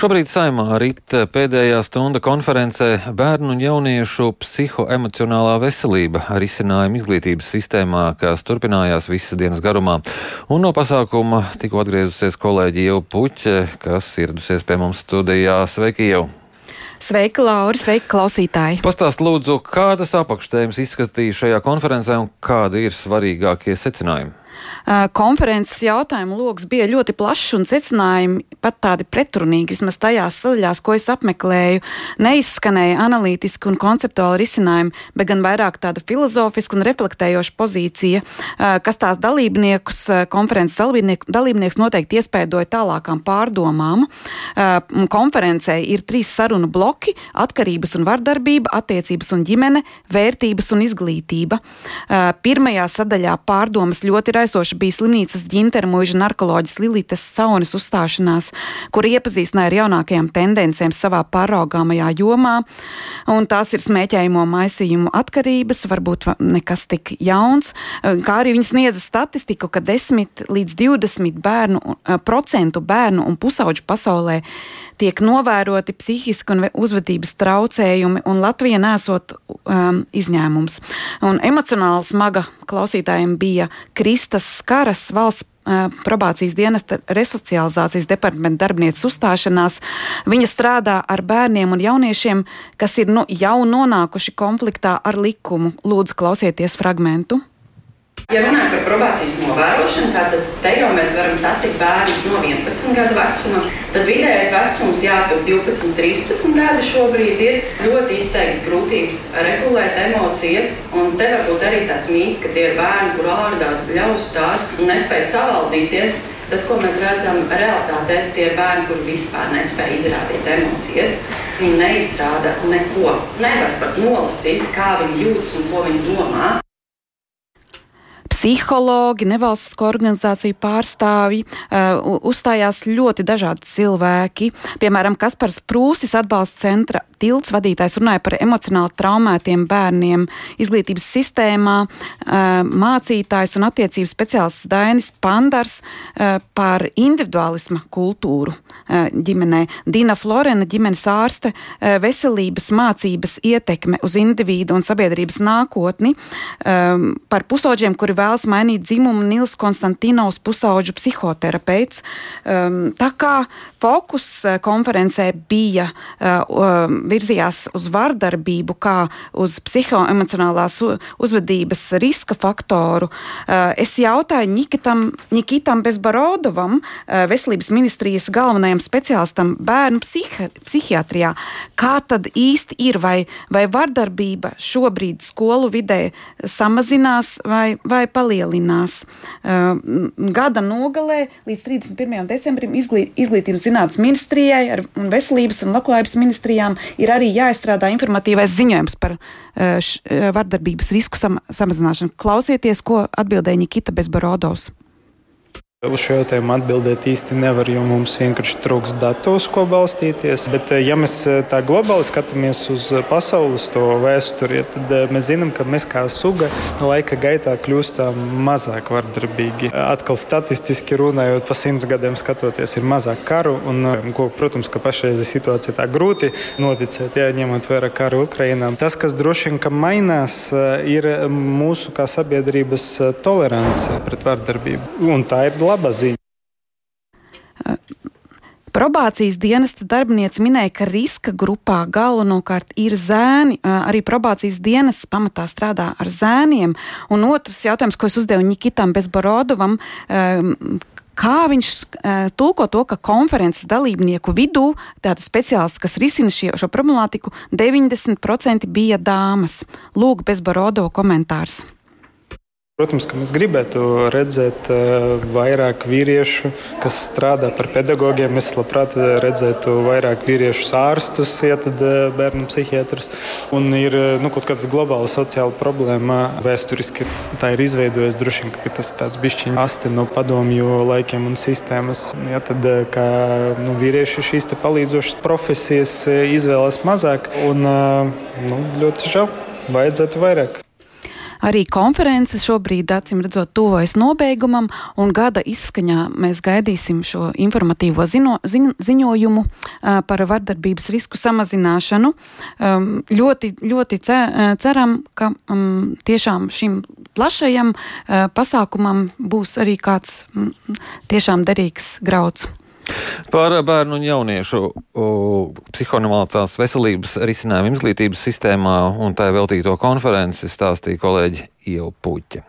Šobrīd saimā rit pēdējā stunda konferencē Bērnu un jauniešu psihoemocionālā veselība risinājuma izglītības sistēmā, kas turpinājās visas dienas garumā. Un no pasākuma tikko atgriezusies kolēģi Jau Puķe, kas ieradusies pie mums studijā. Sveiki, jau! Sveika, Laura! Sveika, klausītāji! Pastāst lūdzu, kādas apakštēmas izskatīja šajā konferencē un kādi ir svarīgākie secinājumi? Konferences jautājumu lokus bija ļoti plašs un secinājumi pat tādi pretrunīgi, vismaz tajās sadaļās, ko es apmeklēju. Neizskanēja analītiski un konceptuāli risinājumi, bet gan vairāk tāda filozofiska un reflektējoša pozīcija, kas tās dalībniekus, konferences dalībniek, dalībnieks noteikti iespēdoja tālākām pārdomām. Konferencē ir trīs sarunu bloki - atkarības un vardarbība, attiecības un ģimene, vērtības un izglītība. Pirmajā sadaļā pārdomas ļoti raisoši Īpaši bija slimnīcas ģintermuiža narkoloģis Lilitas Saunis uzstāšanās, kur iepazīstināja ar jaunākajām tendencēm savā pāraugāmajā jomā, un tās ir smēķējumu maisījumu atkarības, varbūt nekas tik jauns, kā arī viņi sniedza statistiku, ka 10 līdz 20 bērnu, procentu bērnu un pusauģu pasaulē tiek novēroti psihiski un uzvedības traucējumi, un Latvija nesot um, izņēmums. Un emocionāli smaga klausītājiem bija Kristas Skaras valsts probācijas dienesta resocializācijas departamenta darbinieces uzstāšanās. Viņa strādā ar bērniem un jauniešiem, kas ir nu, jau nonākuši konfliktā ar likumu. Lūdzu, klausieties fragmentu. Ja runājam par probācijas novērošanu, tad te jau mēs varam satikt bērnus no 11 gadu vecuma. Tad vidējais vecums, jā, tur 12, 13 gadi šobrīd ir ļoti izteikts grūtības regulēt emocijas. Un te varbūt arī tāds mīts, ka tie ir bērni, kur ārdās, bļaustās un nespēj savaldīties. Tas, ko mēs redzam realitātē, tie ir bērni, kuri vispār nespēj izrādīt emocijas. Viņi neizrāda neko. Nevar pat nolasīt, kā viņi jūtas un ko viņi domā psihologi, nevalstisko organizāciju pārstāvji, uh, uzstājās ļoti dažādi cilvēki. Piemēram, Kaspars Prūsis atbalsta centra tilts vadītājs runāja par emocionāli traumētiem bērniem izglītības sistēmā, mācītājs un attiecības speciālists Dainis Pandars par individualisma kultūru ģimenē. Dina Florena, ģimenes ārste, veselības mācības ietekme uz individu un sabiedrības nākotni, par pusauģiem, kuri vēl vēlas mainīt dzimumu Nils Konstantinovs, pusauģu psihoterapeits. Tā kā fokus konferencē bija virzījās uz vardarbību, kā uz psihoemocionālās uzvedības riska faktoru, uh, es jautāju Nikitam, Nikitam Bezbarodovam, uh, veselības ministrijas galvenajam speciālistam bērnu psihi psihiatrijā, kā tad īsti ir, vai, vai vardarbība šobrīd skolu vidē samazinās vai, vai palielinās. Uh, gada nogalē līdz 31. decembrim izglīt, izglītības zinātnes ministrijai un veselības un labklājības ministrijām ir arī jāizstrādā informatīvais ziņojums par š, uh, vardarbības risku sam, samazināšanu. Klausieties, ko atbildēja Nikita Bezbarodovs. Uz šo jautājumu atbildēt īsti nevar, jo mums vienkārši trūks datu, uz ko balstīties. Bet, eh, ja mēs eh, tā globāli skatāmies uz pasaules vēsturi, tad eh, mēs zinām, ka mēs kā suga laika gaitā kļūstam mazāk vardarbīgi. Atkal statistiski runājot, pa simts gadiem skatoties, ir mazāk karu. Un, ko, protams, ka pašreizē situācija tā grūti noticēt, ja ņemot vērā karu Ukrainā. Tas, kas droši vien mainās, ir mūsu kā sabiedrības tolerance pret vardarbību. Un tā ir laba ziņa. Probācijas dienesta darbiniece minēja, ka riska grupā galvenokārt ir zēni. Arī probācijas dienas pamatā strādā ar zēniem. Un otrs jautājums, ko es uzdevu Nikitam Bezborodovam, kā viņš tulko to, ka konferences dalībnieku vidū, tāda speciālisti, kas risina šie, šo problemātiku, 90% bija dāmas. Lūk, Bezborodova komentārs. Protams, ka mēs gribētu redzēt uh, vairāk vīriešu, kas strādā par pedagogiem. Es labprāt redzētu vairāk vīriešu ārstus, ja tad uh, bērnu psihiatrus. Un ir nu, kaut kāda globāla sociāla problēma. Vēsturiski tā ir izveidojusies droši vien, ka tas tāds bišķiņš asti no padomju laikiem un sistēmas. Ja tad kā, nu, vīrieši šīs palīdzošas profesijas izvēlas mazāk un nu, ļoti žēl. Vajadzētu vairāk. Arī konferences šobrīd, acīm redzot, tuvojas nobeigumam, un gada izskaņā mēs gaidīsim šo informatīvo zino, ziņ, ziņojumu par vardarbības risku samazināšanu. Ļoti, ļoti ceram, ka tiešām šim plašajam pasākumam būs arī kāds tiešām derīgs grauds. Par bērnu un jauniešu psihonomālās veselības risinājumu izglītības sistēmā un tā veltīto konferenci stāstīja kolēģi Iela Puķa.